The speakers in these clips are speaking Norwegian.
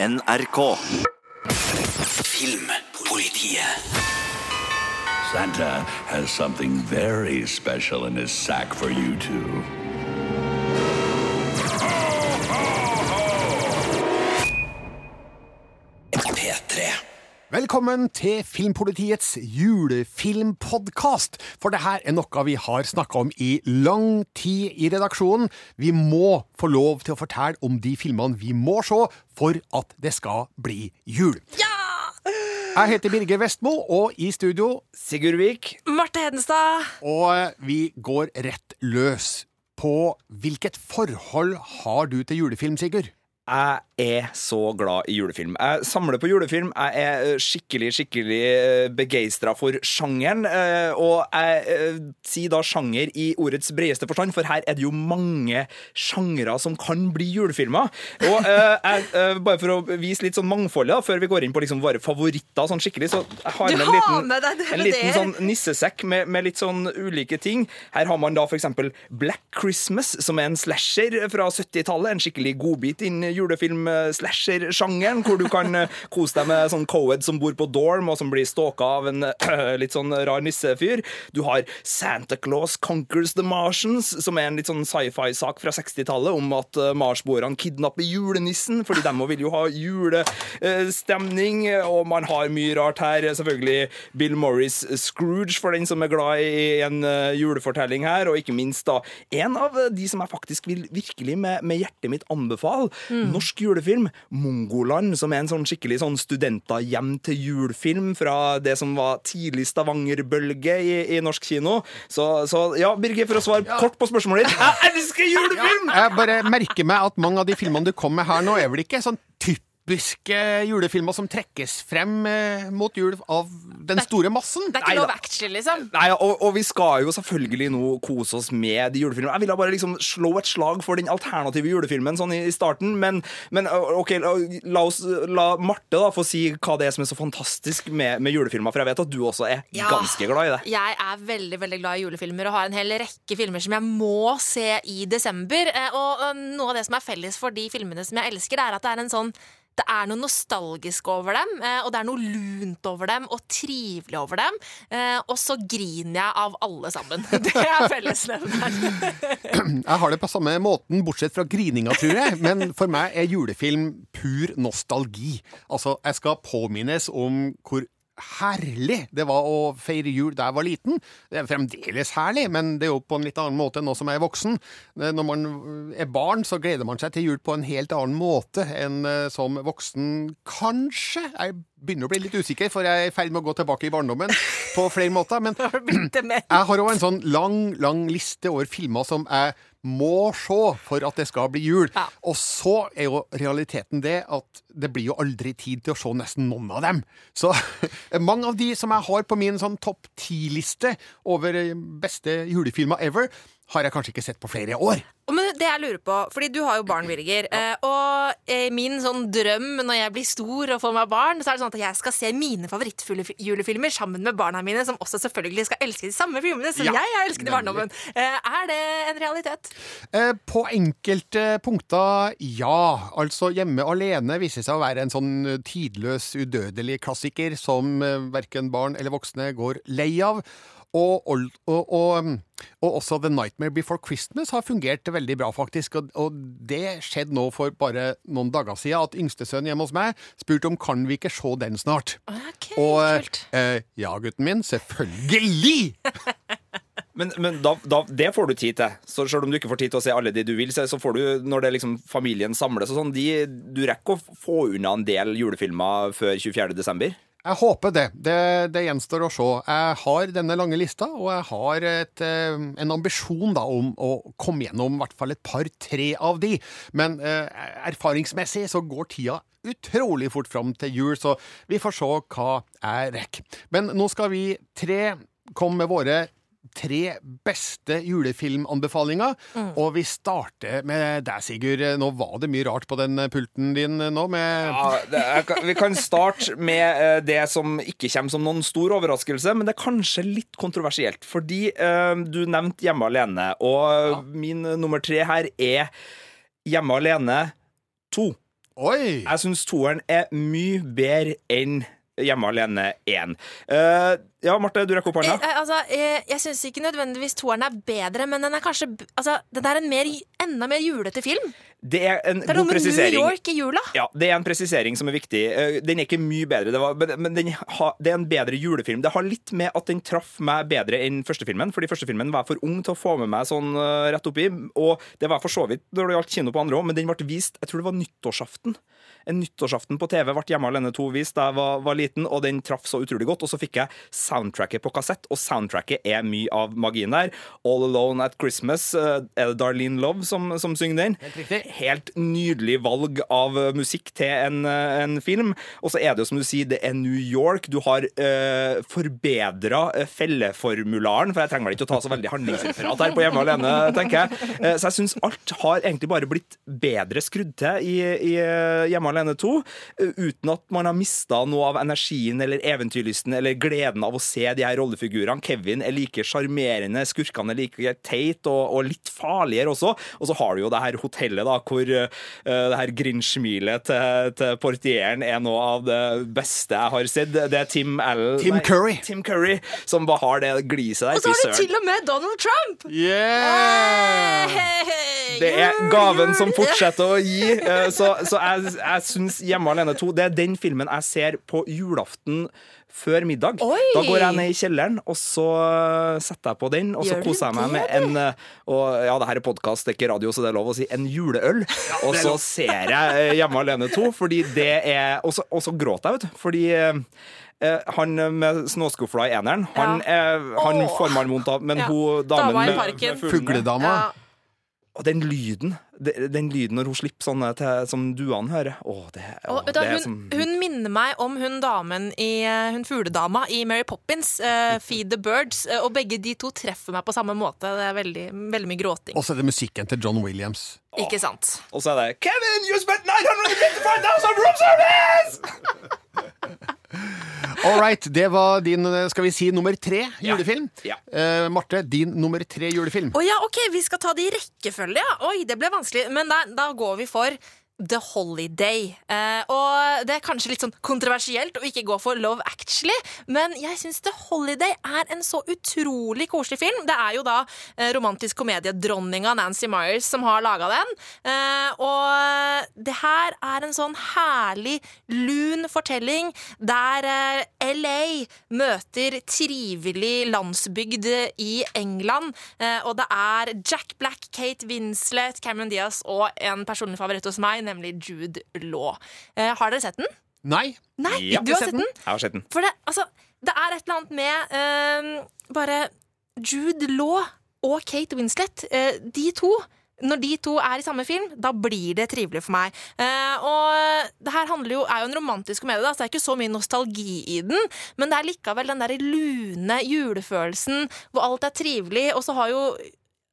NRK. Filmpolitiet. Santa has something very special in his sack for you two. Velkommen til Filmpolitiets julefilmpodkast. For det her er noe vi har snakka om i lang tid i redaksjonen. Vi må få lov til å fortelle om de filmene vi må se for at det skal bli jul. Ja! Jeg heter Birger Vestmo, og i studio Sigurd Vik. Marte Hedenstad. Og vi går rett løs på hvilket forhold har du til julefilm, Sigurd? Jeg er så glad i julefilm. Jeg samler på julefilm. Jeg er eh, skikkelig, skikkelig begeistra for sjangeren. eh, Og jeg eh, sier da sjanger i ordets bredeste forstand, for her er det jo mange sjangre som kan bli julefilmer. Og eh, jeg, eh, bare for å vise litt sånn mangfoldet, før vi går inn på liksom våre favoritter sånn skikkelig, så jeg har med en liten, med deg en liten sånn nissesekk med, med litt sånn ulike ting. Her har man da eksempel Black Christmas, som er en slasher fra 70-tallet. En skikkelig godbit innen julefilm-slasher-sjangeren, hvor du kan eh, kose deg med sånn coed som bor på dorm, og som blir stalka av en eh, litt sånn rar nissefyr. Du har Santa Claus Conquers the Martians, som er en litt sånn sci-fi-sak fra 60-tallet om at eh, marsboerne kidnapper julenissen, fordi de vil jo ha julestemning, og man har mye rart her. Selvfølgelig Bill Morris Scrooge, for den som er glad i en julefortelling her, og ikke minst da en av de som jeg faktisk vil virkelig med, med hjertet mitt anbefale. Norsk julefilm, Mongoland, som er en sånn skikkelig sånn studenter hjem til julfilm fra det som var tidlig Stavanger-bølge i, i norsk kino. Så, så ja, Birger, for å svare kort på spørsmålet ditt. Jeg elsker julefilm! Jeg bare merker meg at mange av de filmene du kom med her nå, er vel ikke sånn typiske julefilmer som trekkes frem eh, mot jul av den store massen? Det er ikke. Love Actually, liksom. Nei, og, og vi skal jo selvfølgelig nå kose oss med de julefilmene. Jeg ville bare liksom slå et slag for den alternative julefilmen sånn i, i starten, men, men ok, la, oss la Marte da få si hva det er som er så fantastisk med, med julefilmer, for jeg vet at du også er Ja. ganske glad i det. Jeg er veldig veldig glad i julefilmer og har en hel rekke filmer som jeg må se i desember. Eh, Og noe av det som er felles for de filmene som jeg elsker, det er at det er en sånn det er noe nostalgisk over dem, eh, og det er noe lunt over dem og trivelig over dem. eh, Og så griner jeg av alle sammen. Det er fellesnevneren. Jeg har det på samme måten, bortsett fra grininga, tror jeg. Men for meg er julefilm pur nostalgi. Altså, jeg skal påminnes om hvor herlig det var å feire jul da jeg var liten. Det er fremdeles herlig, men det er jo på en litt annen måte nå som jeg er voksen. Når man er barn, så gleder man seg til jul på en helt annen måte enn eh, som voksen, kanskje. Jeg begynner å bli litt usikker, for jeg er i ferd med å gå tilbake i barndommen på flere måter. Men jeg har òg en sånn lang, lang liste over filmer som jeg må se for at det skal bli jul. Ja. Og så er jo realiteten det at det blir jo aldri tid til å se nesten noen av dem. Så mange av de som jeg har på min sånn topp ti-liste over beste julefilmer ever, har jeg kanskje ikke sett på flere år. Men det jeg lurer på, fordi du har jo barn, Birger. Ja. Og eh, min sånn drøm når jeg blir stor og får meg barn, så er det sånn at jeg skal se mine favorittjulefilmer sammen med barna mine, som også selvfølgelig skal elske de samme filmene som Ja, jeg har elsket i barndommen. Eh, Er det en realitet? Eh, På enkelte punkter, ja. Altså Hjemme alene viser seg å være en sånn eh, tidløs, udødelig klassiker som eh, verken barn eller voksne går lei av. Og, og, og, og, mm, og også The Nightmare Before Christmas har fungert veldig bra, faktisk. Og, og det skjedde nå for bare noen dager siden at yngstesønnen hjemme hos meg spurte om kan vi ikke se den snart. Okay, Og eh, kult. eh, ja, gutten min, selvfølgelig! Men, men da, da, det får du tid til. Så selv om du ikke får tid til å se alle de du vil se, så får du, når det liksom familien samles og sånn, de, du rekker å få unna en del julefilmer før 24. Jeg håper det. det. Det gjenstår å se. Jeg har denne lange lista, og jeg har et, eh, en ambisjon da, om å komme gjennom i hvert fall et par-tre av de. Men eh, erfaringsmessig så går tida utrolig fort fram til jul, så vi får se hva jeg rekker. Men nå skal vi tre komme med våre tre beste julefilmanbefalinger. Og vi starter med deg, Sigurd. Nå var det mye rart på den pulten din nå, med Ja, det er, vi kan starte med eh, det som ikke kommer som noen stor overraskelse, men det er kanskje litt kontroversielt. Fordi eh, du nevnte Hjemme alene, og min nummer tre her er Hjemme alene 2. Oi! Jeg syns toeren er mye bedre enn Hjemme alene 1. Uh, ja, Marte, du rekker opp Eh, hånda. eh, altså, eh, jeg syns ikke nødvendigvis toeren er bedre, men den er kanskje altså, Den er en mer, enda mer julete film. Det er en Det er god med New presisering. York i jula. Ja, Det er en presisering som er viktig. Eh, Den er ikke mye bedre, det var, men- har, det er en bedre julefilm. Det har litt med at den traff meg bedre enn første filmen, fordi første filmen var for ung til å få med meg sånn eh, rett oppi. Og det var for så vidt når det gjaldt kino på andre òg, men den ble vist jeg tror det var nyttårsaften. En nyttårsaften på TV ble Hjemme alene 2 vist da jeg var, var liten, og den traff så utrolig godt. Og så fikk jeg soundtracket på kassett, og soundtracket er mye av magien der. All Alone at Christmas, eh, er det Darlene Love som, som synger den? Helt helt nydelig valg av eh, musikk til en, eh, en film. Og så er det jo som du sier, det er New York. Du har uh, forbedra felleformularen, for jeg trenger vel ikke å ta så veldig handlingsreferat her på Hjemme alene, tenker jeg. Eh, så jeg syns alt har egentlig bare blitt bedre skrudd til i, i eh, Hjemme alene 2, to, uten at man har mista noe av energien eller eventyrlysten eller gleden av å se de her rollefigurene. Kevin er like sjarmerende, skurkene er like teit og, og litt farligere også. Og så har du jo det her hotellet da, hvor uh, det her Grinch-smilet til, til portieren er noe av det beste jeg har sett. Det er Tim Allen Tim Curry. Tim Curry som bare har det gliset der. Og så har du til og med Donald Trump! Yeah! Det er gaven som fortsetter å gi. eh, Så, så jeg, jeg syns Hjemme alene 2 Det er den filmen jeg ser på julaften før middag. Oi! Da går jeg ned i kjelleren, og så setter jeg på den, og så Gjør koser jeg meg med en Og ja, det her er podkast, det er ikke radio, så det er lov å si en juleøl. Og så ser jeg eh, Hjemme alene 2, fordi det er Og så, og så gråter jeg, vet du. Fordi eh, eh, han med snøskufla i eneren, han, eh, han får man vondt av, men Ja. hun damen Dama med, med fuglene Fugledama. Ja. Og den lyden, den lyden når hun slipper sånne til, som duene hører Å, det, å, Og, da, er hun, som hun minner meg om hun damen i eh, Hun fugledama i Mary Poppins, uh, Feed the Birds. eh, og begge de to treffer meg på samme måte. Det er veldig, veldig mye gråting. Og så er det musikken til John Williams. Ikke sant? Og så er det Kevin, you spent 955,000 room service! All right, det var din, skal vi si, nummer tre julefilm. Ja. Eh, Marte, din nummer tre julefilm. Å ja, ok, vi skal ta det i rekkefølge, ja. Oi, det ble vanskelig. Men da, da går vi for The Holiday. Eh, og det er kanskje litt sånn kontroversielt å ikke gå for Love Actually, men jeg syns The Holiday er en så utrolig koselig film. Det er jo da eh, romantisk komediedronninga Nancy Myers som har laga den. Eh, og det her er en sånn herlig, lun fortelling der eh, LA møter trivelig landsbygd i England. Eh, og det er Jack Black, Kate Winslet, Cameron Diaz og en personlig favoritt hos meg, nemlig Jude Law. Eh, har dere sett den? Nei. Nei, Ja. du har sett den? Jeg har sett den. For det, altså, det er et eller annet med eh, bare Jude Law og Kate Winslet. Eh, de to når de to er i samme film, da blir det trivelig for meg. Eh, og det her jo, er jo en romantisk komedie, da, så det er ikke så mye nostalgi i den. Men det er likevel den der lune julefølelsen hvor alt er trivelig. Og så har jo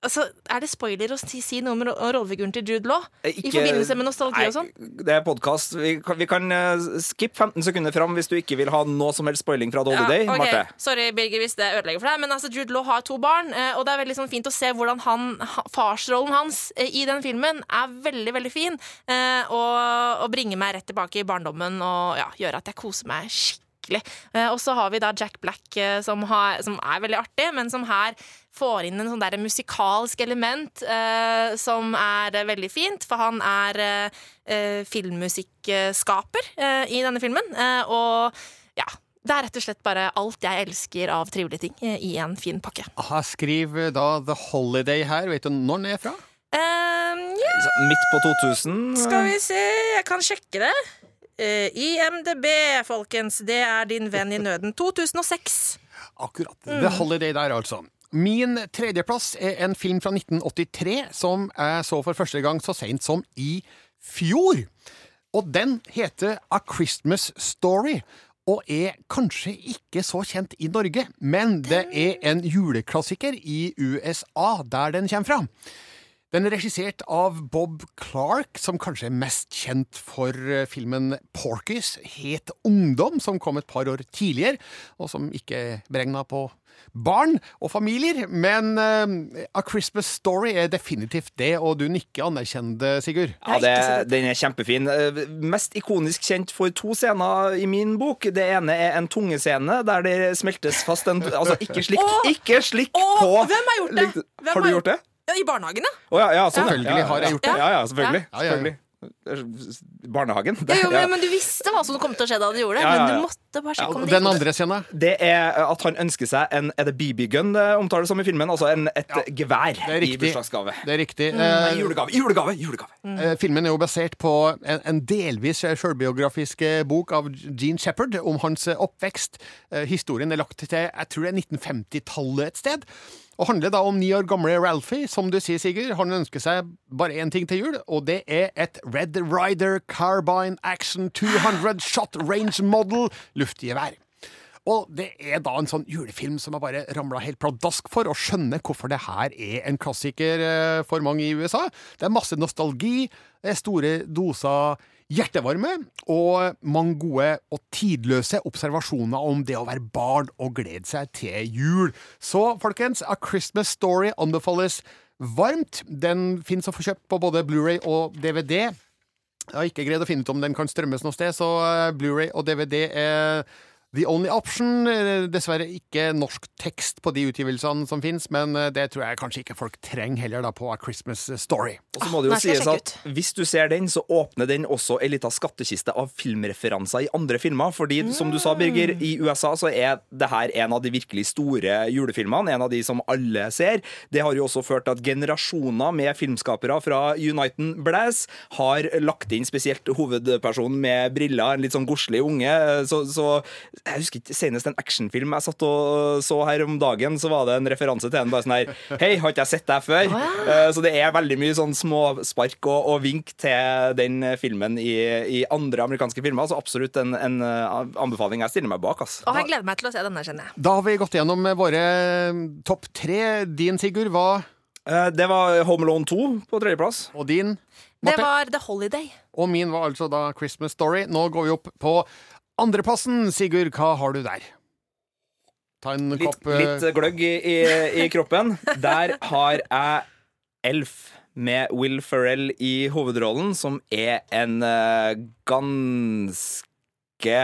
altså, Er det spoiler å si, si noe om rollefiguren til Jude Law? I forbindelse med nostalgi Nei, og sånn? Det er podkast. Vi vi kan uh, skippe 15 sekunder fram hvis du ikke vil ha noe som helst spoiling fra The Holiday. Okay. Marte. Sorry, Birger, hvis det ødelegger for deg. Men altså, Jude Law har to barn, eh, og det er veldig sånn fint å se hvordan han, ha- farsrollen hans eh, i den filmen er veldig veldig fin. eh, Og, og bringer meg rett tilbake i barndommen og ja, gjør at jeg koser meg skikkelig. Eh, Og så har vi da Jack Black, eh, som, har, som er veldig artig, men som her får inn en sånn der musikalsk element eh, som er eh, veldig fint, for han er eh, eh, filmmusikkskaper eh, i denne filmen. Eh, og ja, det er rett og slett bare alt jeg elsker av trivelige ting i en fin pakke. Aha, skriv da The Holiday her. Vet du når den er fra? Eh, ja, Midt på 2000. skal vi se Jeg kan sjekke det. Uh, IMDb, folkens. Det er din venn i nøden. 2006. Akkurat. The Holiday der, altså. Min tredjeplass er en film fra 1983 som jeg så for første gang så seint som i fjor. Og den heter A Christmas Story. Og er kanskje ikke så kjent i Norge, men det er en juleklassiker i USA, der den kommer fra. Den er regissert av Bob Clark, som kanskje er mest kjent for eh, filmen Porky's, het Ungdom, som kom et par år tidligere, og som ikke er beregna på barn og familier. Men uh, A Christmas Story er definitivt det, og du nikker anerkjennende, Sigurd. Ja, det, Den er kjempefin. Eh, Mest ikonisk kjent for to scener i min bok. Det ene er en tungescene der det smeltes fast en Altså, ikke slikk, ikke slikk på hvem har gjort det? Hvem Har du gjort det? I barnehagen, ja. Å ja, ja, sånn, ja. Selvfølgelig ja, har jeg gjort det. Ja, ja, selvfølgelig. Ja, ja, ja. selvfølgelig. Barnehagen. Ja, jo, ja. men, men du visste hva som kom til å skje da du gjorde det. Ja, ja, ja. Men du måtte bare sjekke om det Den andre scenen. Det er at han ønsker seg en Er det BB-gun det omtales som i filmen? Altså en, et gevær Det er i bursdagsgave. Det er riktig. Nei, Eh, julegave, julegave! julegave Eh, Filmen er jo basert på en, en delvis selvbiografisk eh, bok av Gene Shepherd om hans eh, oppvekst. Eh, Historien er lagt til jeg tror det er 1950-tallet et sted. Og handler da om ni år gamle Ralphie, som du sier, Sigurd. Han ønsker seg bare én ting til jul, og det er et Red Rider Carbine Action 200 Shot Range Model luftgevær. Og det er da en sånn julefilm som jeg bare ramla helt pladask for, og skjønner hvorfor det her er en klassiker eh, for mange i USA. Det er masse nostalgi, det er store doser hjertevarme, og mange gode og tidløse observasjoner om det å være barn og glede seg til jul. Så folkens, A Christmas Story anbefales varmt. Den finnes å få kjøpt på både Blu-ray og DVD. Jeg har ikke greid å finne ut om den kan strømmes noe sted, så eh, Blu-ray og DVD er the only option. Eh, Dessverre ikke norsk tekst på de utgivelsene som finnes, men eh, det tror jeg kanskje ikke folk trenger heller da på A Christmas Story. Og så må det jo ah, sies at Hvis du ser den, så åpner den også ei lita skattkiste av filmreferanser i andre filmer. Fordi, som du sa, Birger, i USA så er det her en av de virkelig store julefilmene. En av de som alle ser. Det har jo også ført til at generasjoner med filmskapere fra Uniten Blass har lagt inn spesielt hovedpersonen med briller, en litt sånn godslig unge. Så, så jeg husker ikke senest en actionfilm jeg satt og så her om dagen, så var det en referanse til en bare sånn her Hei, har ikke jeg sett deg før? Eh, Så det er veldig mye sånn småspark og, og vink til den filmen i, i andre amerikanske filmer. Så absolutt en, en eh, anbefaling jeg stiller meg bak. ass. Og jeg gleder meg til å se denne, kjenner jeg. Da har vi gått gjennom våre topp tre. Din, Sigurd, var Eh, Det var Home Alone 2 på tredjeplass. Og din? Det var The Holiday. Og min var altså da Christmas Story. Nå går vi opp på andreplassen. Sigurd, hva har du der? Ta en Litt, kopp eh, litt gløgg i, i, i kroppen. Der har jeg Elf med Will Ferrell i hovedrollen, som er en uh, ganske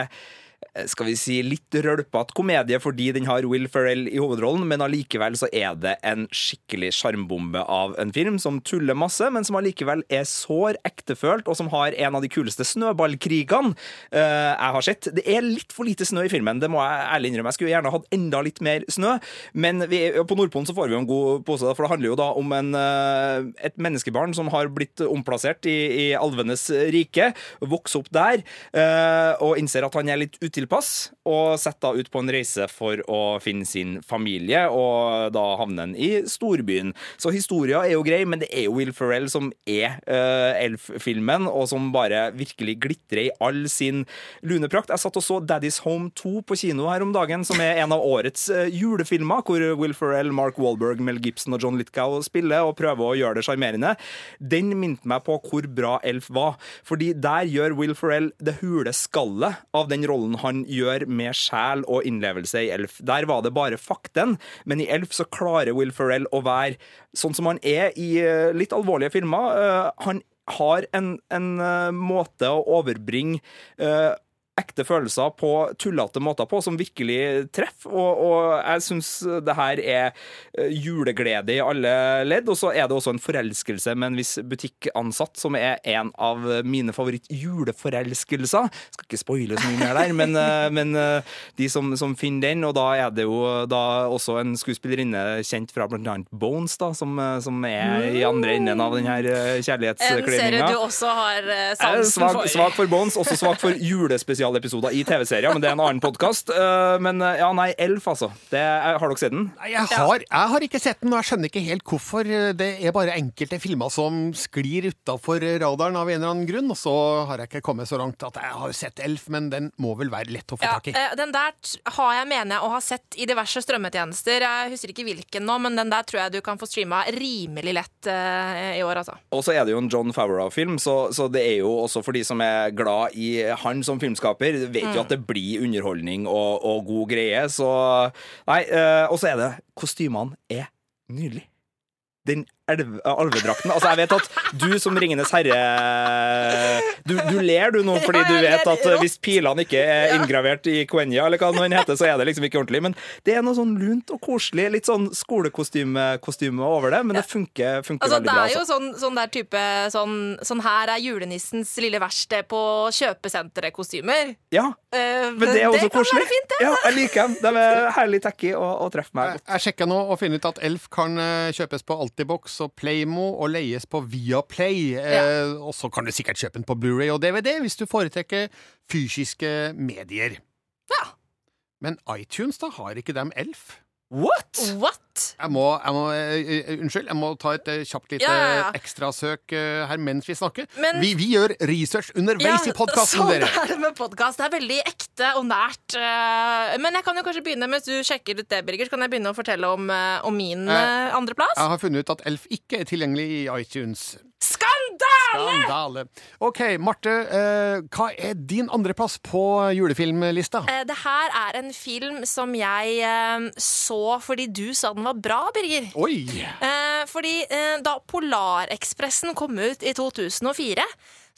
skal vi si litt rølpete komedie fordi den har Will Ferrell i hovedrollen, men allikevel så er det en skikkelig sjarmbombe av en film som tuller masse, men som allikevel er sår ektefølt, og som har en av de kuleste snøballkrigene uh, jeg har sett. Det er litt for lite snø i filmen, det må jeg ærlig innrømme. Jeg skulle gjerne hatt enda litt mer snø, men vi, på Nordpolen så får vi jo en god pose, for det handler jo da om en, uh, et menneskebarn som har blitt omplassert i, i alvenes rike, vokser opp der, uh, og innser at han er litt utilpass, og setter da ut på en reise for å finne sin familie, og da havner han i storbyen. Så historia er jo grei, men det er jo Will Ferrell som er uh, Elf-filmen, og som bare virkelig glitrer i all sin luneprakt. Jeg satt og så Daddy's Home 2 på kino her om dagen, som er en av årets eh, julefilmer, hvor Will Ferrell, Mark Wahlberg, Mel Gibson og John Litcow spiller og prøver å gjøre det sjarmerende. Den minte meg på hvor bra Elf var, fordi der gjør Will Ferrell det hule skallet av den rollen han gjør med sjel og innlevelse i Elf. Der var det bare fakten, men i Elf så klarer Will Ferrell å være sånn som han er i eh, litt alvorlige filmer. Eh, Han har en, en eh, måte å overbringe ekte følelser på tullete måter på, som virkelig treffer. Og, og jeg syns det her er eh, juleglede i alle ledd. Og så er det også en forelskelse med en viss butikkansatt, som er en av mine favoritt-juleforelskelser. Skal ikke spoile så mye mer der, men, eh, men eh, de som, som finner den, og da er det jo da også en skuespillerinne kjent fra annet Bones, da, som, som er i andre enden av den her eh, En serie du også har sansen for. svak for Bones, også svak for julespesial spesialepisoder i TV-serier, men det er en annen podkast. Men eh, ja, nei, Elf, altså. Det, er- har dere sett den? Nei, Jeg har, jeg har ikke sett den, og jeg skjønner ikke helt hvorfor. Det er bare enkelte filmer som sklir utafor radaren av en eller annen grunn. Og så har jeg ikke kommet så langt at jeg har sett Elf, men den må vel være lett å få tak i. Ja, den der har jeg, mener jeg, å ha sett i diverse strømmetjenester. Jeg husker ikke hvilken nå, men den der tror jeg du kan få streama rimelig lett uh, i år, altså. Og så er det jo en John Favreau-film, så, så det er jo også for de som er glad i han som filmskaper, vet Mm. jo at det blir underholdning og, og god greie, så Nei, eh, og så er det Kostymene er nydelig. Den alvedrakten. Altså, jeg vet at du som Ringenes herre Du, du ler du nå fordi du vet at eh, hvis pilene ikke er inngravert i Quenya, eller hva den heter, så er det liksom ikke ordentlig. Men det er noe sånn lunt og koselig, litt sånn skolekostyme over det, men det funker, funker Altså, veldig det er jo Altså. sånn, sånn der type sånn, sånn her er julenissens lille verksted på kjøpesenteret-kostymer. Ja, Eh, men det er også det koselig. være fint, det. Ja, jeg liker dem. De er herlig tacky og, og treffer meg Jeg, godt. jeg sjekka nå og finner ut at Elf kan eh, kjøpes på Altibox og Playmo og leies på Viaplay. Eh, og så kan du sikkert kjøpe den på Blu-ray og DVD hvis du foretrekker fysiske medier. Ja. Men iTunes, da? Har ikke dem Elf? What?! What? Jeg må, jeg må eh, eh, Unnskyld, jeg må ta et eh, kjapt lite Ja, ja, ja. ekstrasøk her mens vi snakker. Men- vi, vi gjør research underveis i podkasten, sånn dere. er det med podkast. Det er veldig ekte og nært. Men jeg kan jo kanskje begynne mens du sjekker ut det, Birger. Så kan jeg begynne å fortelle om, om min Eh, andreplass. Jeg har funnet ut at Elf ikke er tilgjengelig i iTunes. Skandale! Skandale. OK, Marte. Eh, hva er din andreplass på julefilmlista? Eh, Det her er en film som jeg eh, så fordi du sa den var bra, Birger. Oi! Eh, fordi eh, da Polarekspressen kom ut i 2004,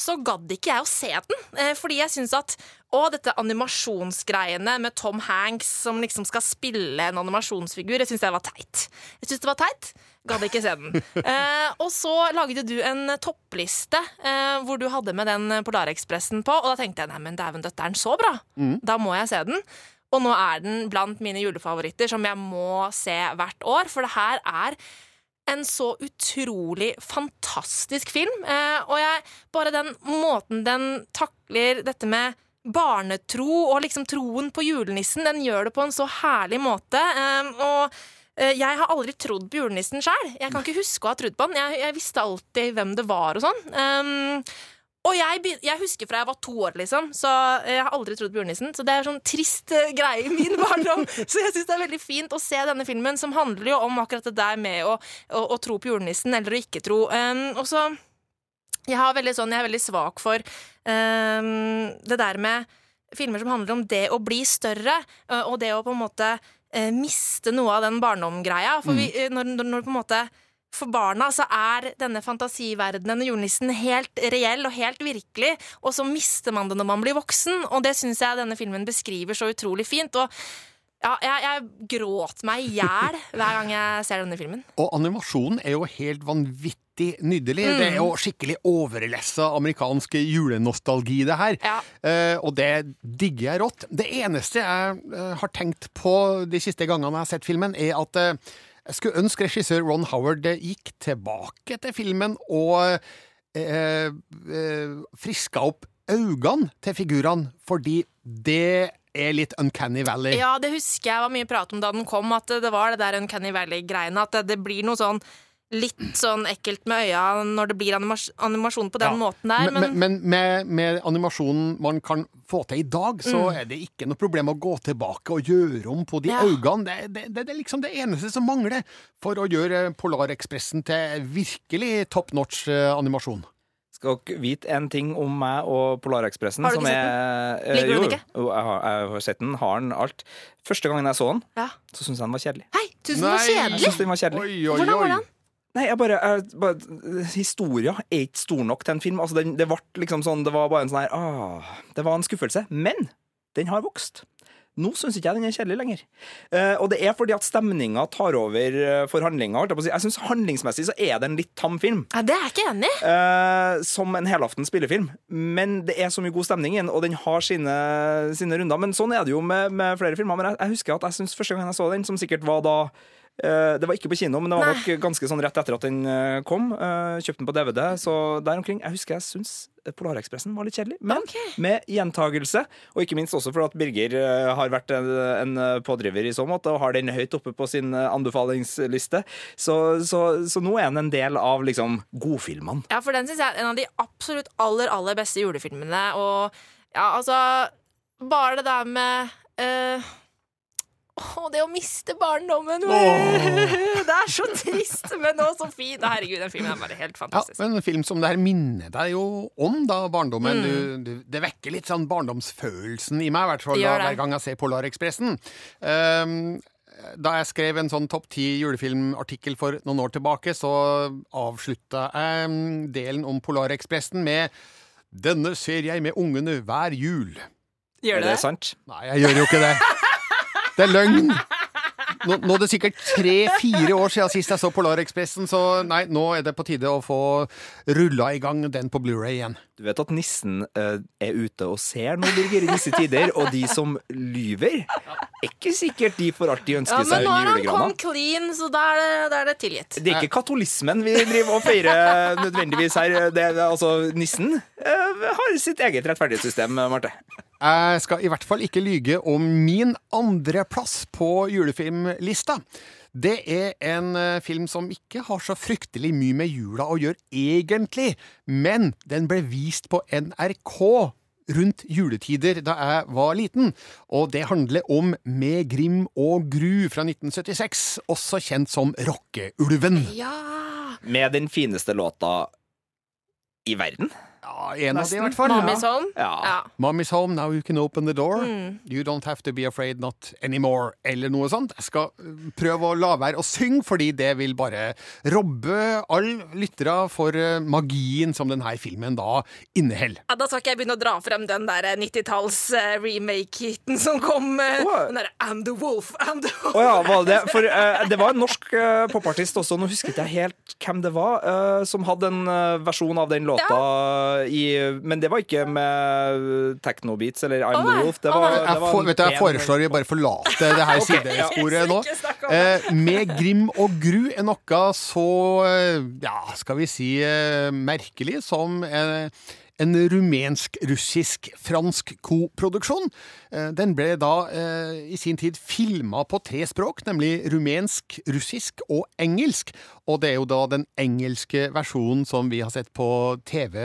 så gadd ikke jeg å se den. Eh, fordi jeg syns at å, dette animasjonsgreiene med Tom Hanks som liksom skal spille en animasjonsfigur, jeg syns det var teit. Jeg synes det var teit. Gadd ikke se den. Eh, og så lagde du en toppliste eh, hvor du hadde med den Polarekspressen på, og da tenkte jeg nei, men dæven døtte, er den så bra? Da må jeg se den. Og nå er den blant mine julefavoritter som jeg må se hvert år, for det her er en så utrolig fantastisk film. Eh, og jeg, bare den måten den takler dette med barnetro og liksom troen på julenissen, den gjør det på en så herlig måte. Eh, og jeg har aldri trodd på julenissen sjøl. Jeg kan ikke huske å ha trodd på han. Jeg, jeg visste alltid hvem det var og sånn. Um, og jeg, jeg husker fra jeg var to år, liksom, så jeg har aldri trodd på julenissen. Så det er sånn trist eh, greie i min barndom. så jeg syns det er veldig fint å se denne filmen, som handler jo om akkurat det der med å, å, å tro på julenissen eller å ikke tro. Um, og så jeg, sånn, jeg er veldig svak for um, det der med filmer som handler om det å bli større, og det å på en måte uh, miste noe av den barndomgreia. For vi, uh, når, når, når på en måte for barna så er denne fantasiverdenen og julenissen helt reell og helt virkelig, og så mister man det når man blir voksen, og det syns jeg denne filmen beskriver så utrolig fint. Og ja, jeg, jeg gråt meg i hjel hver gang jeg ser denne filmen. Og animasjonen er jo helt vanvittig nydelig. Det er jo skikkelig overlessa amerikansk julenostalgi, det her. Ja. Uh, og det digger jeg rått. Det eneste jeg uh, har tenkt på de siste gangene jeg har sett filmen, er at uh, jeg skulle ønske regissør Ron Howard gikk tilbake til filmen og friska opp øynene til figurene, fordi det er litt Uncanny Valley. Ja, det husker jeg var mye prat om da den kom, at det var det der Uncanny Valley-greiene. At det, det blir noe sånn litt sånn ekkelt med øya når det blir animas animasjon på den Ja. måten der. Men, men, men med, med animasjonen man kan få til i dag, så Mm. er det ikke noe problem å gå tilbake og gjøre om på de Ja. øynene. Det, det, det, det er liksom det eneste som mangler for å gjøre Polarekspressen til virkelig top notch eh, animasjon. Skal dere vite en ting om meg og Polarekspressen? Har du sett ikke er- eh, Liker du den ikke? Jo, jeg har, jeg har sett den, har den, alt. Første gangen jeg så den, ja. så syntes jeg den var kjedelig. Hei, tusen den var Nei. Jeg kjedelig! synes den var kjedelig. Oi, oi, Hvordan var oi. den? Nei, jeg bare, jeg, bare Historia er ikke stor nok til en film. Altså, den, det ble liksom sånn Det var bare en sånn her ah, Det var en skuffelse. Men den har vokst. Nå syns ikke jeg den er kjedelig lenger. Eh, og det er fordi at stemninga tar over uh, for handlinga. Jeg, syns handlingsmessig så er det en litt tam film. Ja, det er jeg ikke enig. Eh, som en helaften spillefilm. Men det er så mye god stemning i den, og den har sine, sine runder. Men sånn er det jo med, med flere filmer. Men jeg, jeg husker at jeg synes første gang jeg så den, som sikkert var da Eh, Det var ikke på kino, men det var nok ganske sånn rett etter at den eh, kom. Eh, Kjøpte den på DVD, så der omkring. Jeg husker jeg syns Polarekspressen var litt kjedelig, men okay. med gjentagelse. Og ikke minst også fordi at Birger eh, har vært en, en pådriver i så måte, og har den høyt oppe på sin eh, anbefalingsliste. Så, så, så nå er den en del av liksom godfilmene. Ja, for den syns jeg er en av de absolutt aller, aller beste julefilmene. Og ja, altså Bare det der med eh, Å, det å miste barndommen! Det er så trist, men også fint. Herregud, den filmen er bare helt Ja, men En film som det her minner deg jo om da, barndommen. Mm. Du, du, det vekker litt sånn barndomsfølelsen i meg, i hvert fall da, hver gang jeg ser Polarekspressen. Um, da jeg skrev en sånn topp ti julefilmartikkel for noen år tilbake, så avslutta jeg um, delen om Polarekspressen med 'Denne ser jeg med ungene hver jul'. Gjør Er det det sant? Nei, jeg gjør jo ikke det. Det er løgn. Nå, nå er det sikkert tre-fire år siden sist jeg så Polarekspressen, så nei, nå er det på tide å få rulla i gang den på Blu-ray igjen. Du vet at nissen eh, er ute og ser nå, Birger, i disse tider, og de som lyver, er ikke sikkert de får alltid ønske Ja, seg men nå har han kommet clean, så da er det, da er det tilgitt. Det er ikke katolismen vi driver og feirer nødvendigvis her. Det, altså, nissen eh, har sitt eget rettferdighetssystem, Marte. Jeg skal i hvert fall ikke lyge om min andreplass på julefilmlista. Det er en eh, film som ikke har så fryktelig mye med jula å gjøre, egentlig, men den ble vist på NRK rundt juletider da jeg var liten, og det handler om Med Grim og Gru fra 1976, også kjent som Rockeulven. Ja! Med den fineste låta i verden. Ja, en av de i hvert fall. Mommy's home. Ja. Ja. Mommy's home, now you can open the door. Mm. You don't have to be afraid not anymore, eller noe sånt. Jeg skal øh, prøve å la være å synge, fordi det vil bare robbe alle lyttere for øh, magien som denne filmen da inneholder. Ja, da skal ikke jeg begynne å dra frem den der 90-talls-remake-hiten som kom. eh, Den derre I'm the Wolf, I'm the Wolf. Oh, ja, var det For uh, det var en norsk uh, popartist også, nå husket jeg helt hvem det var, uh, som hadde en eh, versjon av den låta i Men det var ikke med technobeats eller I'm the. Wolf. Det var, det Jeg, var for, vet du, jeg foreslår vi bare forlater det her sidesporet nå. Eh, med Grim og Gru er noe så, eh, ja, skal vi si, eh, merkelig som eh, en rumensk-russisk-fransk koproduksjon. Eh, Den ble da eh, i sin tid filma på tre språk, nemlig rumensk, russisk og engelsk. Og det er jo da den engelske versjonen som vi har sett på TV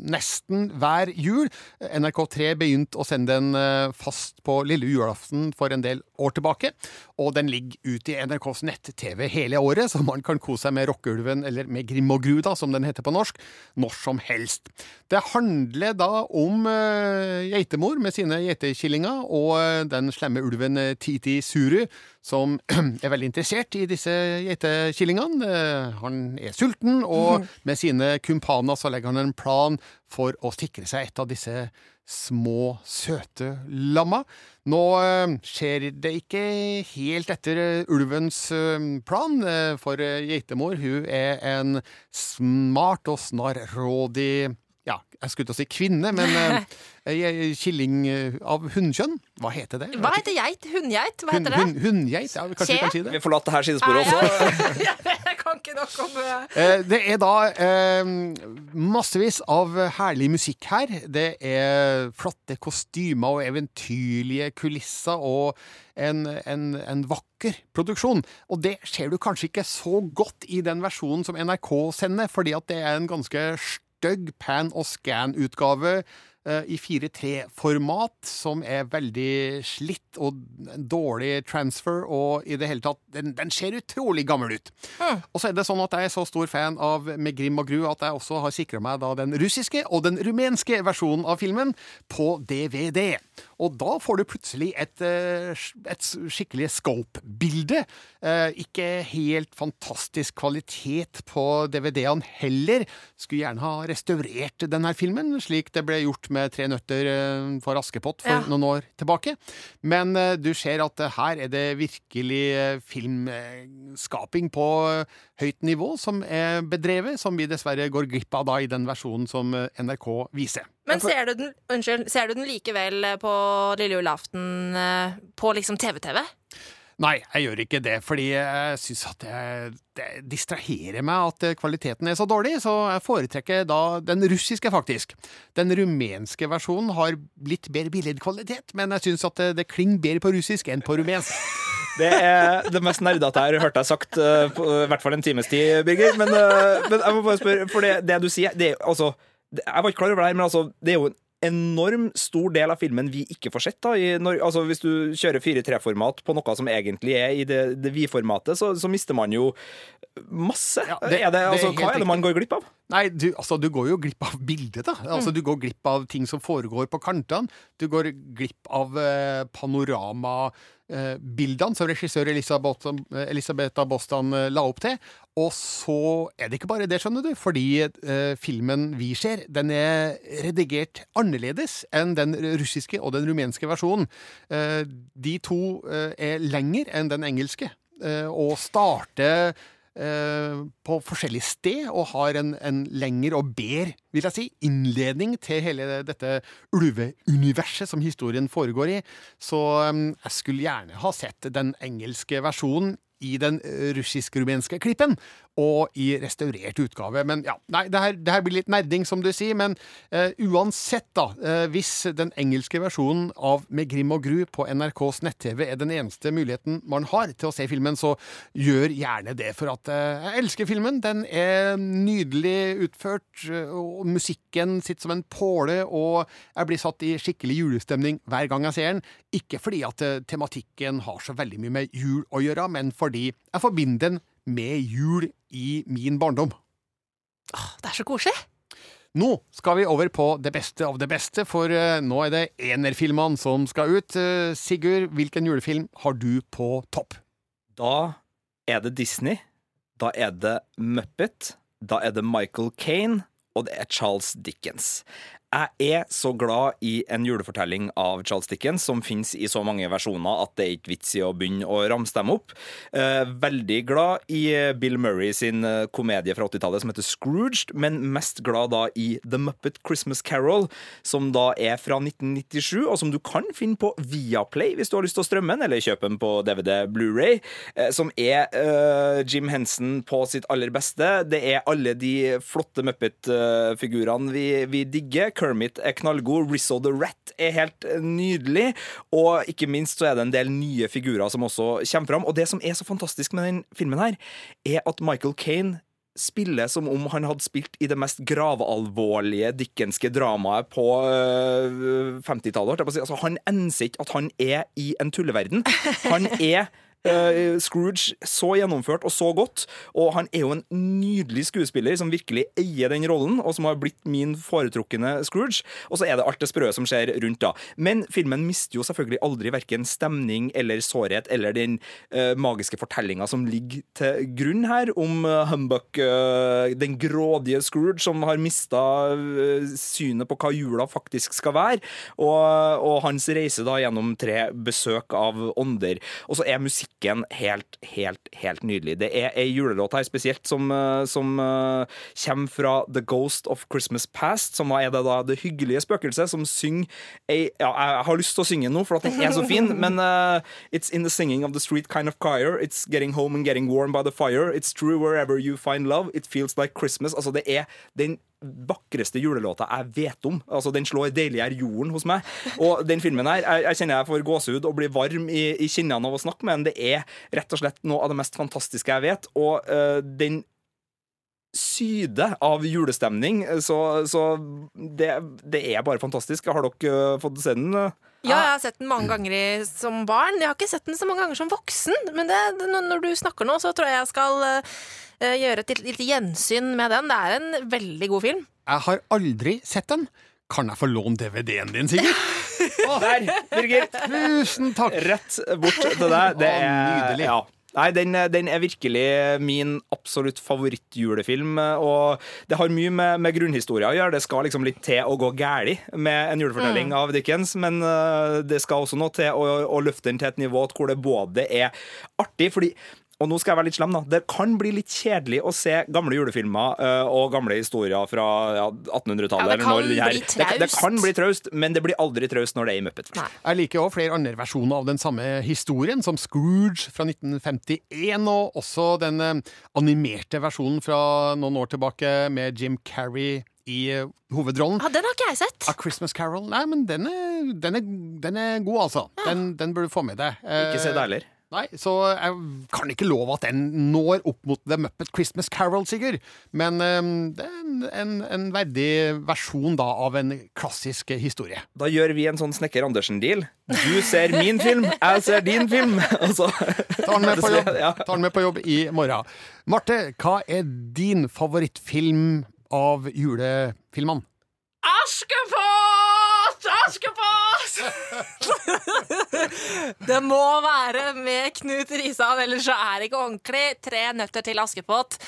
nesten hver jul. NRK3 begynte å sende den eh, fast på lille julaften for en del år tilbake. Og den ligger ute i NRKs nett-TV hele året, så man kan kose seg med Rockeulven, eller med Grim da, som den heter på norsk, når som helst. Det handler da om uh, geitemor med sine geitekillinger, og eh, den slemme ulven eh, Titi Suru, som er veldig interessert i disse geitekillingene. Eh, han er sulten, og med sine kumpaner så legger han en plan for å sikre seg et av disse små, søte lamma. Nå skjer det ikke helt etter ulvens plan, for geitemor hun er en smart og snarrådig jeg skulle til å si kvinne, men eh, killing eh, av hunnkjønn. Hva heter det? Hva heter geit? Hunngeit? Hva Hun- heter det? hun- Hunngeit? Ja, kanskje vi Kje? kan si det. Vi forlater her sidesporet også. jeg kan ikke nok om det. Eh, Det er da eh, massevis av herlig musikk her. Det er flotte kostymer og eventyrlige kulisser og en, en, en vakker produksjon. Og det ser du kanskje ikke så godt i den versjonen som NRK sender, fordi at det er en ganske stygg pan- og scan-utgave i 4-3-format, som er veldig slitt og dårlig transfer, og i det hele tatt Den, den ser utrolig gammel ut. Og så er det sånn at jeg er så stor fan av Med Grim og Gru at jeg også har sikra meg da den russiske og den rumenske versjonen av filmen på DVD. Og da får du plutselig et, eh, et skikkelig scope-bilde. Eh, Ikke helt fantastisk kvalitet på DVD-ene heller. Skulle gjerne ha restaurert denne filmen, slik det ble gjort med Tre nøtter eh, for Askepott for Ja. noen år tilbake. Men eh, du ser at eh, her er det virkelig filmskaping på høyt nivå som er bedrevet, som vi dessverre går glipp av da i den versjonen som NRK viser. Men ser du den, unnskyld, ser du den likevel på lille julaften på liksom TV-TV? Nei, jeg gjør ikke det, fordi jeg syns at det, det distraherer meg at kvaliteten er så dårlig, så jeg foretrekker da den russiske, faktisk. Den rumenske versjonen har litt bedre billedkvalitet, men jeg syns at det, det klinger bedre på russisk enn på rumensk. Det er det mest nerdete jeg har hørt deg sagt eh, på i hvert fall en times tid, Birger. Men, eh, men jeg må bare spørre, for det, det du sier det er, altså, Jeg var ikke klar over det her, men altså, det er jo enorm stor del av filmen vi ikke får sett. da i, når, altså Hvis du kjører 4-3-format på noe som egentlig er i det, det vi-formatet, så, så mister man jo masse. Ja, det- er det, det er altså, hva er det man går glipp av? Nei, du, altså, du går jo glipp av bildet, da. Altså, Du går glipp av ting som foregår på kantene. Du går glipp av eh, panoramabildene som regissør Elisabeth, Elisabetha Bostan eh, la opp til. Og så er det ikke bare det, skjønner du, fordi eh, filmen vi ser, den er redigert annerledes enn den russiske og den rumenske versjonen. Eh, de to eh, er lenger enn den engelske, eh, og starter eh, på forskjellig sted og har en, en lengre og bedre vil jeg si, innledning til hele dette ulveuniverset som historien foregår i. Så eh, jeg skulle gjerne ha sett den engelske versjonen i den eh, russisk-rumenske klippen, og i restaurert utgave. Men ja, nei, det her, det her blir litt nerding, som du sier, men eh, uansett, da, eh, hvis den engelske versjonen av Med grim og gru på NRKs nett-TV er den eneste muligheten man har til å se filmen, så gjør gjerne det, for at eh, jeg elsker filmen. Den er nydelig utført, eh, og musikken sitter som en påle, og jeg blir satt i skikkelig julestemning hver gang jeg ser den. Ikke fordi at eh, tematikken har så veldig mye med jul å gjøre, men fordi jeg forbinder den med jul i min barndom. Åh, det er så koselig. Nå skal vi over på det beste av det beste, for eh, nå er det enerfilmene som skal ut. Eh, Sigurd, hvilken julefilm har du på topp? Da er det Disney. Da er det Muppet. Da er det Michael Kane. Og det er Charles Dickens. Jeg er så glad i en julefortelling av Charles Dickens, som finnes i så mange versjoner at det er ikke vits i å begynne å ramse dem opp. Eh, veldig glad i Bill Murray sin eh, komedie fra 80-tallet som heter Scrooged, men mest glad da i The Muppet Christmas Carol, som da er fra 1997, og som du kan finne på Viaplay hvis du har lyst til å strømme den, eller kjøpe den på DVD Blu-ray, eh, som er eh, Jim Henson på sitt aller beste. Det er alle de flotte Muppet-figurene vi, vi digger. Kermit er knallgod. Rizzo the Rat er helt nydelig. Og ikke minst så er det en del nye figurer som også kommer fram. Og det som er så fantastisk med den filmen her, er at Michael Kane spiller som om han hadde spilt i det mest gravalvorlige dickenske dramaet på øh, 50-tallet. holdt jeg på å si. Altså, han enser ikke at han er i en tulleverden. Han er øh, Scrooge så gjennomført og så godt, og han er jo en nydelig skuespiller som virkelig eier den rollen, og som har blitt min foretrukne Scrooge. Og så er det alt det sprø som skjer rundt, da. Men filmen mister jo selvfølgelig aldri verken stemning eller sårhet eller den uh, magiske fortellinga som ligger til grunn her, om uh, Humbuck, uh, den grådige Scrooge som har mista synet på hva jula faktisk skal være, og, og hans reise da gjennom tre besøk av ånder. Og så er musikken helt, helt, helt nydelig. Det er ei julelåt her spesielt som, øh, som uh, kommer fra The Ghost of Christmas Past, som er det da det hyggelige spøkelset som synger ei Ja, jeg har lyst til å synge den nå, for at den er så fin, men uh, It's in the singing of the street kind of choir. It's getting home and getting warm by the fire. It's true wherever you find love. It feels like Christmas. Altså, det er den vakreste julelåta jeg vet om. Altså, Den slår deiligere jorden hos meg. Og den filmen her, jeg, jeg kjenner jeg får gåsehud og blir varm i, i kinnene av å snakke med den. Det er rett og slett noe av det mest fantastiske jeg vet. Og uh, den syde av julestemning, så, så det, det er bare fantastisk. Har dere øh, fått se den? Ja, jeg har sett den mange ganger i, som barn. Jeg har ikke sett den så mange ganger som voksen. Men det, når- du snakker nå, så tror jeg jeg skal eh, gjøre et lite- lite gjensyn med den. Det er en veldig god film. Jeg har aldri sett den. Kan jeg få låne DVD-en din, Sigurd? Der, Birger! Tusen takk! Rett bort til deg. Det er nydelig. Ja. Nei, den, den er virkelig min absolutt favorittjulefilm. Og det har mye med, med grunnhistoria å gjøre. Det skal liksom litt til å gå gæli med en julefortelling av Dickens, men øh, det skal også noe til å, å løfte den til et nivå hvor det både er artig fordi og nå skal jeg være litt slem, da. Det kan bli litt kjedelig å se gamle julefilmer uh, og gamle historier fra ja, 1800-tallet. Ja, det eller kan når her- det, det kan bli traust, men det blir aldri traust når det er i Muppet. Nei. Jeg liker òg flere andre versjoner av den samme historien, som Scrooge fra 1951, og også den eh, animerte versjonen fra noen år tilbake med Jim Carrey i eh, hovedrollen. Ja, den har ikke jeg sett. A Christmas Carol. Nei, men den er, den er, den er god, altså. Den, den burde du få med deg. Ikke se det heller. Nei, så jeg kan ikke love at den når opp mot The Muppet Christmas Carol, Sigurd. Men um, det er en, en, en verdig versjon da av en klassisk historie. Da gjør vi en sånn Snekker Andersen-deal. Du ser min film, jeg ser din film. Altså. Tar den med på jobb, tar den med på jobb i morgen. Marte, hva er din favorittfilm av julefilmene? Askepott! Askepott! det må være med Knut Risan, ellers så er det ikke ordentlig. Tre nøtter til Askepott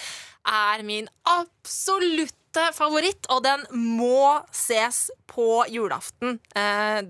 er min absolutte favoritt, og den må ses på julaften. Uh,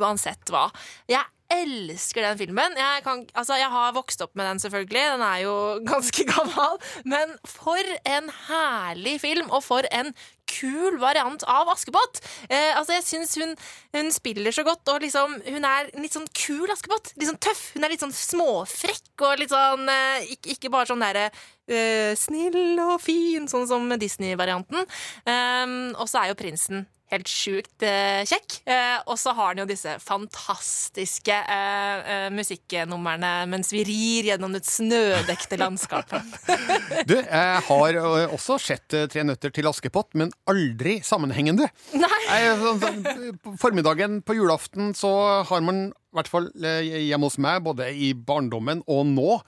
uansett hva. Jeg elsker den filmen. Jeg, kan, altså, jeg har vokst opp med den, selvfølgelig. Den er jo ganske gammel. Men for en herlig film, og for en kul variant av Askepott. Eh, altså, jeg syns hun, hun spiller så godt, og liksom, hun er litt sånn kul Askepott. Litt sånn tøff. Hun er litt sånn småfrekk og litt sånn eh, ikke, ikke bare sånn derre eh, snill og fin, sånn som Disney-varianten. Um, og så er jo prinsen helt sjukt eh, kjekk. Eh, og så har han jo disse fantastiske eh, musikknumrene mens vi rir gjennom det snødekte landskapet. Du, jeg har også sett Tre nøtter til Askepott, men aldri sammenhengende. Nei. Jeg, sånn, sånn, formiddagen på julaften så har man, i hvert fall hjemme hos meg, både i barndommen og nå,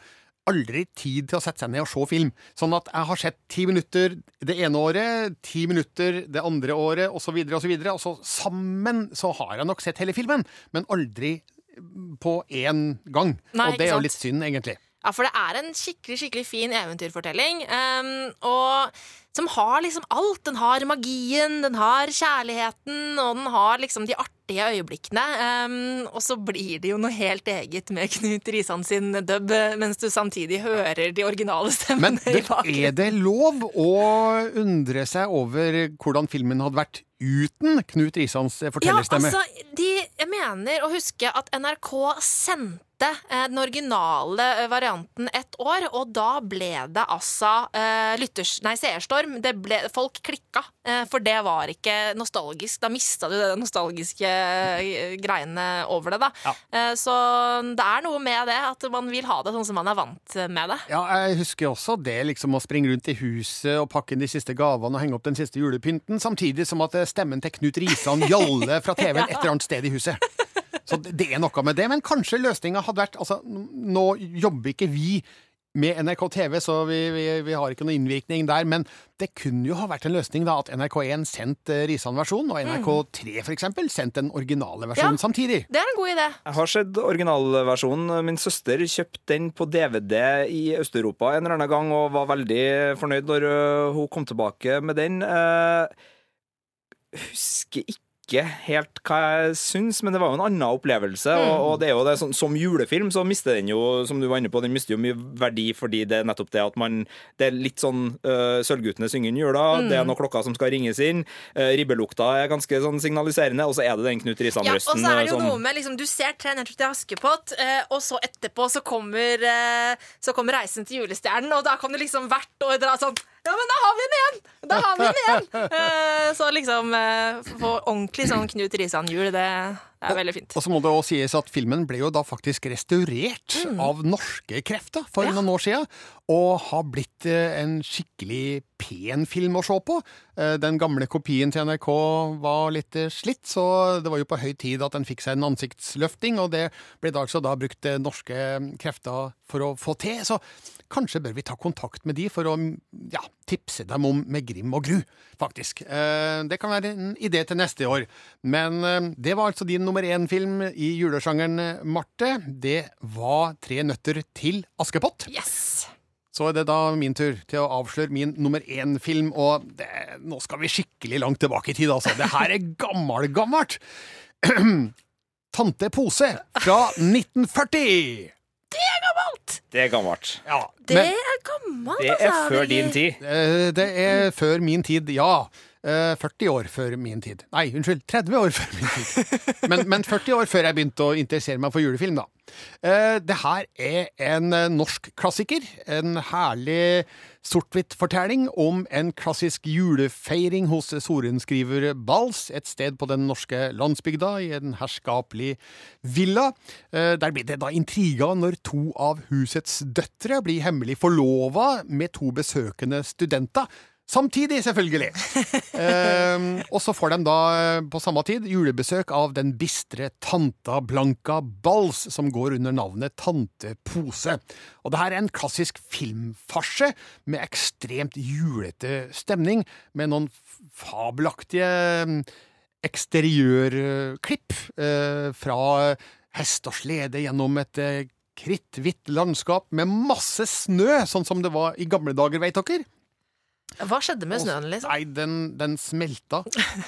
aldri tid til å sette seg ned og se film. Sånn at jeg har sett ti minutter det ene året, ti minutter det andre året, osv., osv. Og, og så sammen så har jeg nok sett hele filmen, men aldri på én gang. Nei, og det er jo litt synd, egentlig. Ja, for det er en skikkelig skikkelig fin eventyrfortelling. Um, og som har liksom alt. Den har magien, den har kjærligheten, og den har liksom de artige øyeblikkene. Um, og så blir det jo noe helt eget med Knut Risan sin dub, mens du samtidig hører de originale stemmene det, i bakgrunnen. Men er det lov å undre seg over hvordan filmen hadde vært uten Knut Risans Ja, altså, de, jeg mener å huske at NRK sendte den originale eh, varianten et år, og da ble det altså eh, lytters, nei, seerstorm. Det ble, folk klikka, eh, for det var ikke nostalgisk. Da mista du de nostalgiske eh, greiene over det, da. Eh, så det er noe med det, at man vil ha det sånn som man er vant med det. Ja, jeg husker også det, liksom å springe rundt i huset og pakke inn de siste gavene og henge opp den siste julepynten, samtidig som at eh, stemmen til Knut Risan gjaller fra TV-en et eller annet sted i huset. Så det er noe med det, men kanskje løsninga hadde vært Altså, nå jobber ikke vi med NRK TV, så vi, vi, vi har ikke noen innvirkning der, men det kunne jo ha vært en løsning da at NRK1 sendte Risan-versjonen, og NRK3 for eksempel sendte den originale versjonen Ja. samtidig. Det er en god idé. Jeg har sett originalversjonen. Min søster kjøpte den på DVD i Øst-Europa en eller annen gang og var veldig fornøyd når øh, hun kom tilbake med den. Jeg husker ikke helt hva jeg syns, men det var jo en annen opplevelse. Og, og det er jo det, som, Som julefilm så mister den jo, som du var inne på, den mister jo mye verdi fordi det er nettopp det at man Det er litt sånn uh, Sølvguttene synger inn jula, det er noen klokker som skal ringes inn, uh, ribbelukta er ganske sånn signaliserende, og så er det den Knut Ja, og så er det jo som- noe med liksom, Du ser Tre nøtter til Askepott, uh, og så etterpå så kommer, så kommer Reisen til julestjernen, og da kan du liksom hvert år dra sånn Ja, men da har vi den igjen! Da har vi den igjen! Eh, så liksom eh, få ordentlig sånn Knut Risan-jul, det er veldig fint. Og så må det også sies at filmen ble jo da faktisk restaurert av norske krefter for Mm. Ja. noen år siden, og har blitt eh, en skikkelig pen film å se på. Eh, Den gamle kopien til NRK var litt eh, slitt, så det var jo på høy tid at den fikk seg en ansiktsløfting, og det ble da altså da brukt norske krefter for å få til. Så kanskje bør vi ta kontakt med de for å ja, tipse dem om Med Grim og Gru, faktisk. Eh, Det kan være en idé til neste år. Men eh, det var altså din nummer én-film i julesjangeren, Marte. Det var Tre nøtter til Askepott. Yes! Så er det da min tur til å avsløre min nummer én-film, og det, nå skal vi skikkelig langt tilbake i tid, altså. Det her er gammelgammelt! Tante Pose fra 1940! Det er gammelt! Det er gammelt. Ja, Det men, er gammelt, Det er før din tid. eh, det er før min tid, ja. Eh, 40 år før min tid. Nei, unnskyld, 30 år før min tid. Men, men 40 år før jeg begynte å interessere meg for julefilm, da. Eh, det her er en eh, norsk klassiker. En herlig sort-hvitt-fortelling om en klassisk julefeiring hos sorenskriver Bals, et sted på den norske landsbygda, i en herskapelig villa. Eh, Der blir det da intriga når to av husets døtre blir hemmelig forlova med to besøkende studenter. Samtidig, selvfølgelig. Eh, og så får de da eh, på samme tid julebesøk av den bistre tanta Blanca Bals, som går under navnet Tante Pose. Og det her er en klassisk filmfarse med ekstremt julete stemning, med noen fabelaktige mm, eksteriørklipp eh, fra hest og slede gjennom et eh, kritthvitt landskap med masse snø, sånn som det var i gamle dager, veit dere? Hva skjedde med snøen, liksom? Nei, den, den smelta.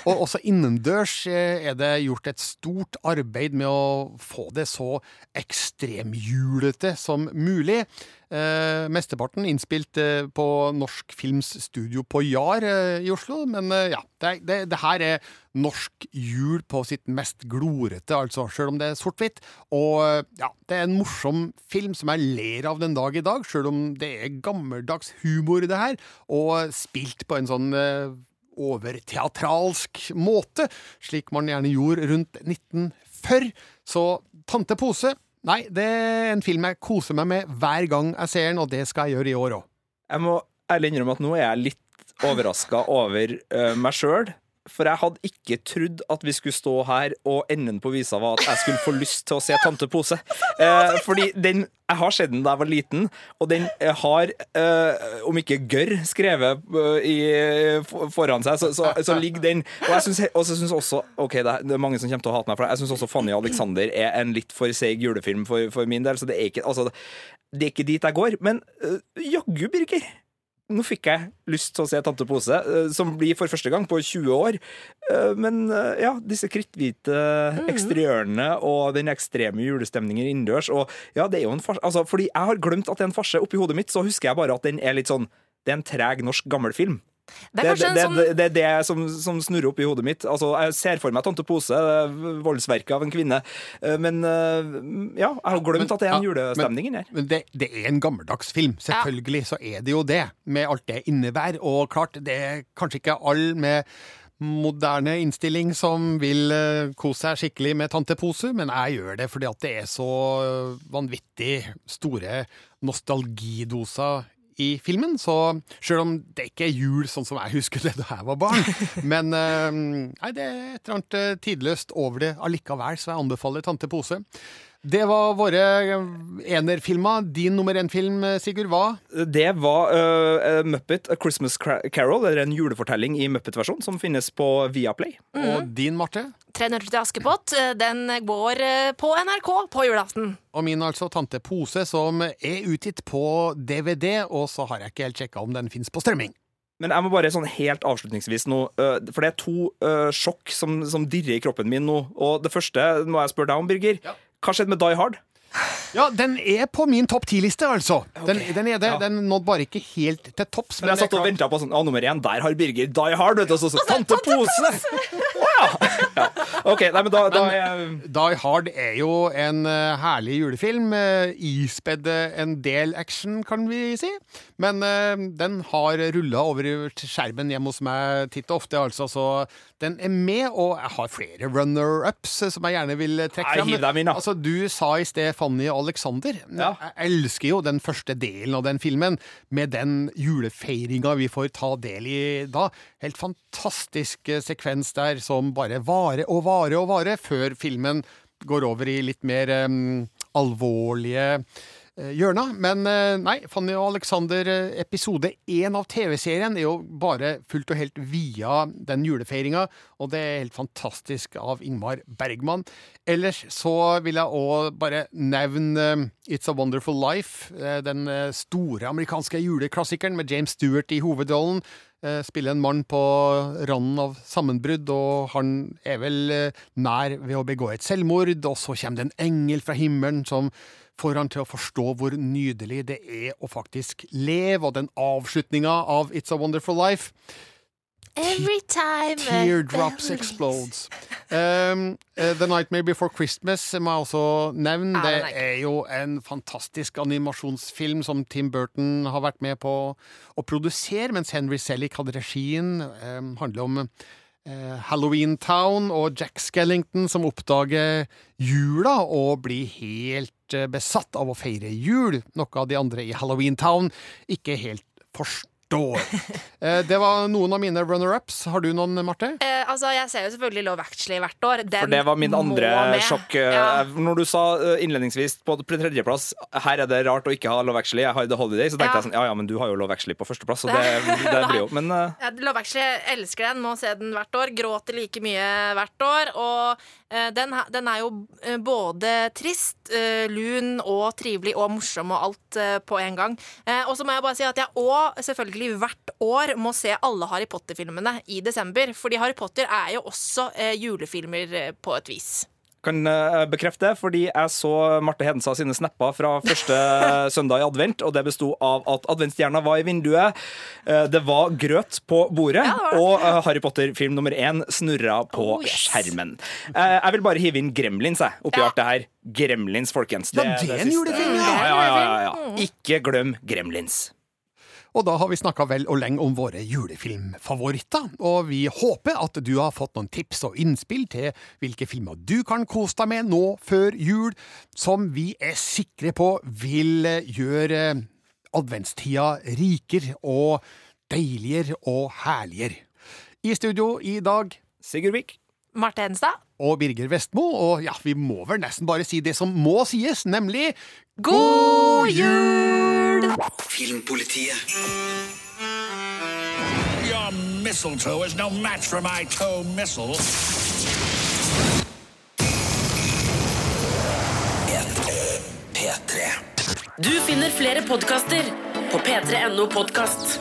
Og også innendørs eh, er det gjort et stort arbeid med å få det så ekstremhjulete som mulig. Eh, mesteparten innspilt eh, på Norsk Films studio på Jar eh, i Oslo. Men eh, ja, det, det, det her er norsk jul på sitt mest glorete, altså, sjøl om det er sort-hvitt. Og eh, ja, det er en morsom film som jeg ler av den dag i dag, sjøl om det er gammeldags humor det her, og spilt på en sånn eh, overteatralsk måte, slik man gjerne gjorde rundt 1940. Så Tante Pose Nei, det er en film jeg koser meg med hver gang jeg ser den, og det skal jeg gjøre i år òg. Jeg må ærlig innrømme at nå er jeg litt overraska over uh, meg sjøl. For jeg hadde ikke trodd at vi skulle stå her, og enden på visa var at jeg skulle få lyst til å se Tante Pose. Eh, fordi den Jeg har sett den da jeg var liten, og den eh, har, eh, om ikke gørr, skrevet eh, i, foran seg, så, så, så ligger den Og jeg syns, og også Ok, det er, det er mange som kommer til å hate meg for det. Jeg syns også Fanny og Alexander er en litt for seig julefilm for, for min del, så det er ikke, altså, det er ikke dit jeg går. Men uh, jaggu, Birger nå fikk jeg lyst til å se Tante Pose, eh, som blir for første gang på 20 år. Eh, Men eh, ja, disse kritthvite eksteriørene og den ekstreme julestemningen innendørs. Og ja, det er jo en farse. Altså, fordi jeg har glemt at det er en farse. Oppi hodet mitt så husker jeg bare at den er litt sånn Det er en treg norsk gammelfilm. Det er det, det, sånn det er det som, som snurrer opp i hodet mitt. Altså, jeg ser for meg Tante Pose, voldsverket av en kvinne. Eh, Men eh, ja, jeg har glemt at det er en Ja, julestemning inni her. Men det, det er en gammeldags film. Selvfølgelig så er det jo det, med alt det innebærer. Og klart, det er kanskje ikke alle med moderne innstilling som vil eh, kose seg skikkelig med Tante Pose, men jeg gjør det fordi at det er så vanvittig store nostalgidoser i filmen, så selv om det ikke er jul sånn som jeg husker det da jeg var barn, men eh, nei, det er et eller annet eh, tidløst over det allikevel, så jeg anbefaler Tante Pose. Det var våre enerfilmer. Din nummer én-film, Sigurd, hva? Det var uh, Muppet A Christmas Carol, eller en julefortelling i Muppet-versjon, som finnes på Viaplay. Og din, Marte? Tre nøtter til Askepott. eh, Den går på NRK på julaften. Og min altså Tante Pose, som er utgitt på DVD, og så har jeg ikke helt sjekka om den fins på strømming. Men jeg må bare sånn helt avslutningsvis nå, for det er to uh, sjokk som, som dirrer i kroppen min nå. Og det første må jeg spørre deg om, Birger. Hva skjedde med Die Hard? Ja, den er på min topp ti-liste, altså. Den, den er det. Ja. Den nådde bare ikke helt til topps. Men jeg satt og venta på sånn, ah, nummer én, der har Birger Die Hard, vet du, og så, så Tante Pose! Å ja. ja! OK, nei, men da, da er jeg Die Hard er jo en uh, herlig julefilm. Uh, ispedd eh, en del action, kan vi si. Men uh, den har rulla over skjermen hjemme hos meg titt og ofte, altså. Så den er med, og jeg har flere runner-ups som jeg gjerne vil trekke fram. Altså, du sa i sted Fanny og Alexander. Ja. Jeg elsker jo den første delen av den filmen, med den julefeiringa vi får ta del i da. Helt fantastisk eh, sekvens der som bare varer og varer og varer, før filmen går over i litt mer um, alvorlige eh, hjørner. Men eh, nei, Fanny og Alexander, eh, episode én av TV-serien er jo bare fullt og helt via den julefeiringa, og det er helt fantastisk av Ingmar Bergman. Ellers så vil jeg òg bare nevne It's a Wonderful Life, den store amerikanske juleklassikeren med James Stewart i hovedrollen. Eh, spiller en mann på randen av sammenbrudd, og han er vel eh, nær ved å begå et selvmord, og så kommer det en engel fra himmelen som får han til å forstå hvor nydelig det er å faktisk leve, og den avslutninga av It's a Wonderful Life. Every time Teardrops explodes. Um, uh, The Nightmare Before Christmas må jeg også nevne. Ja, Det er er jo en fantastisk animasjonsfilm som Tim Burton har vært med på å produsere, mens Henry Selick hadde regien. Um, handler om uh, Halloween Town og Jack Skellington som oppdager jula og blir helt uh, besatt av å feire jul, noe av de andre i Halloween Town ikke helt forstår. Eh, det var noen av mine runner-ups. Har du noen, Marte? Eh, altså, Jeg ser jo selvfølgelig Love Actually hvert år. Den For det var min andre sjokk. eh, Ja. Når du sa eh, innledningsvis på tredjeplass her er det rart å ikke ha Love Actually, jeg har The Holiday, så tenkte Ja. jeg sånn ja ja, men du har jo Love Actually på førsteplass, så det, det blir jo Men eh, Ja, Love Actually jeg elsker den, må se den hvert år. Gråter like mye hvert år. Og eh, den, den er jo både trist, eh, lun og trivelig og morsom og alt eh, på en gang. Eh, og så må jeg bare si at jeg òg selvfølgelig hvert år må se alle Harry Potter-filmene i desember. Fordi Harry Potter er jo også eh, julefilmer eh, på et vis. kan eh, bekrefte, fordi jeg så Marte Hedensa sine snapper fra første søndag i advent, og det besto av at adventsstjerna var i vinduet, eh, det var grøt på bordet, Ja, det det. og eh, Harry Potter-film nummer én snurra på Oh, yes. skjermen. Eh, Jeg vil bare hive inn Gremlins jeg, oppi Ja. alt det her. Gremlins, folkens. Ja, det er en julefilm, ja. Ja, ja, ja, ja, ja. Ikke glem Gremlins. Og da har vi snakka vel og lenge om våre julefilmfavoritter, og vi håper at du har fått noen tips og innspill til hvilke filmer du kan kose deg med nå før jul, som vi er sikre på vil eh, gjøre adventstida rikere og deiligere og herligere. I studio i dag Sigurd Vik. Marte Hedenstad. og Birger Vestmo, og ja, vi må vel nesten bare si det som må sies, nemlig god jul! Filmpolitiet. Your mistletoe is no match for my toe missile. Du finner flere podkaster på p3.no podkast.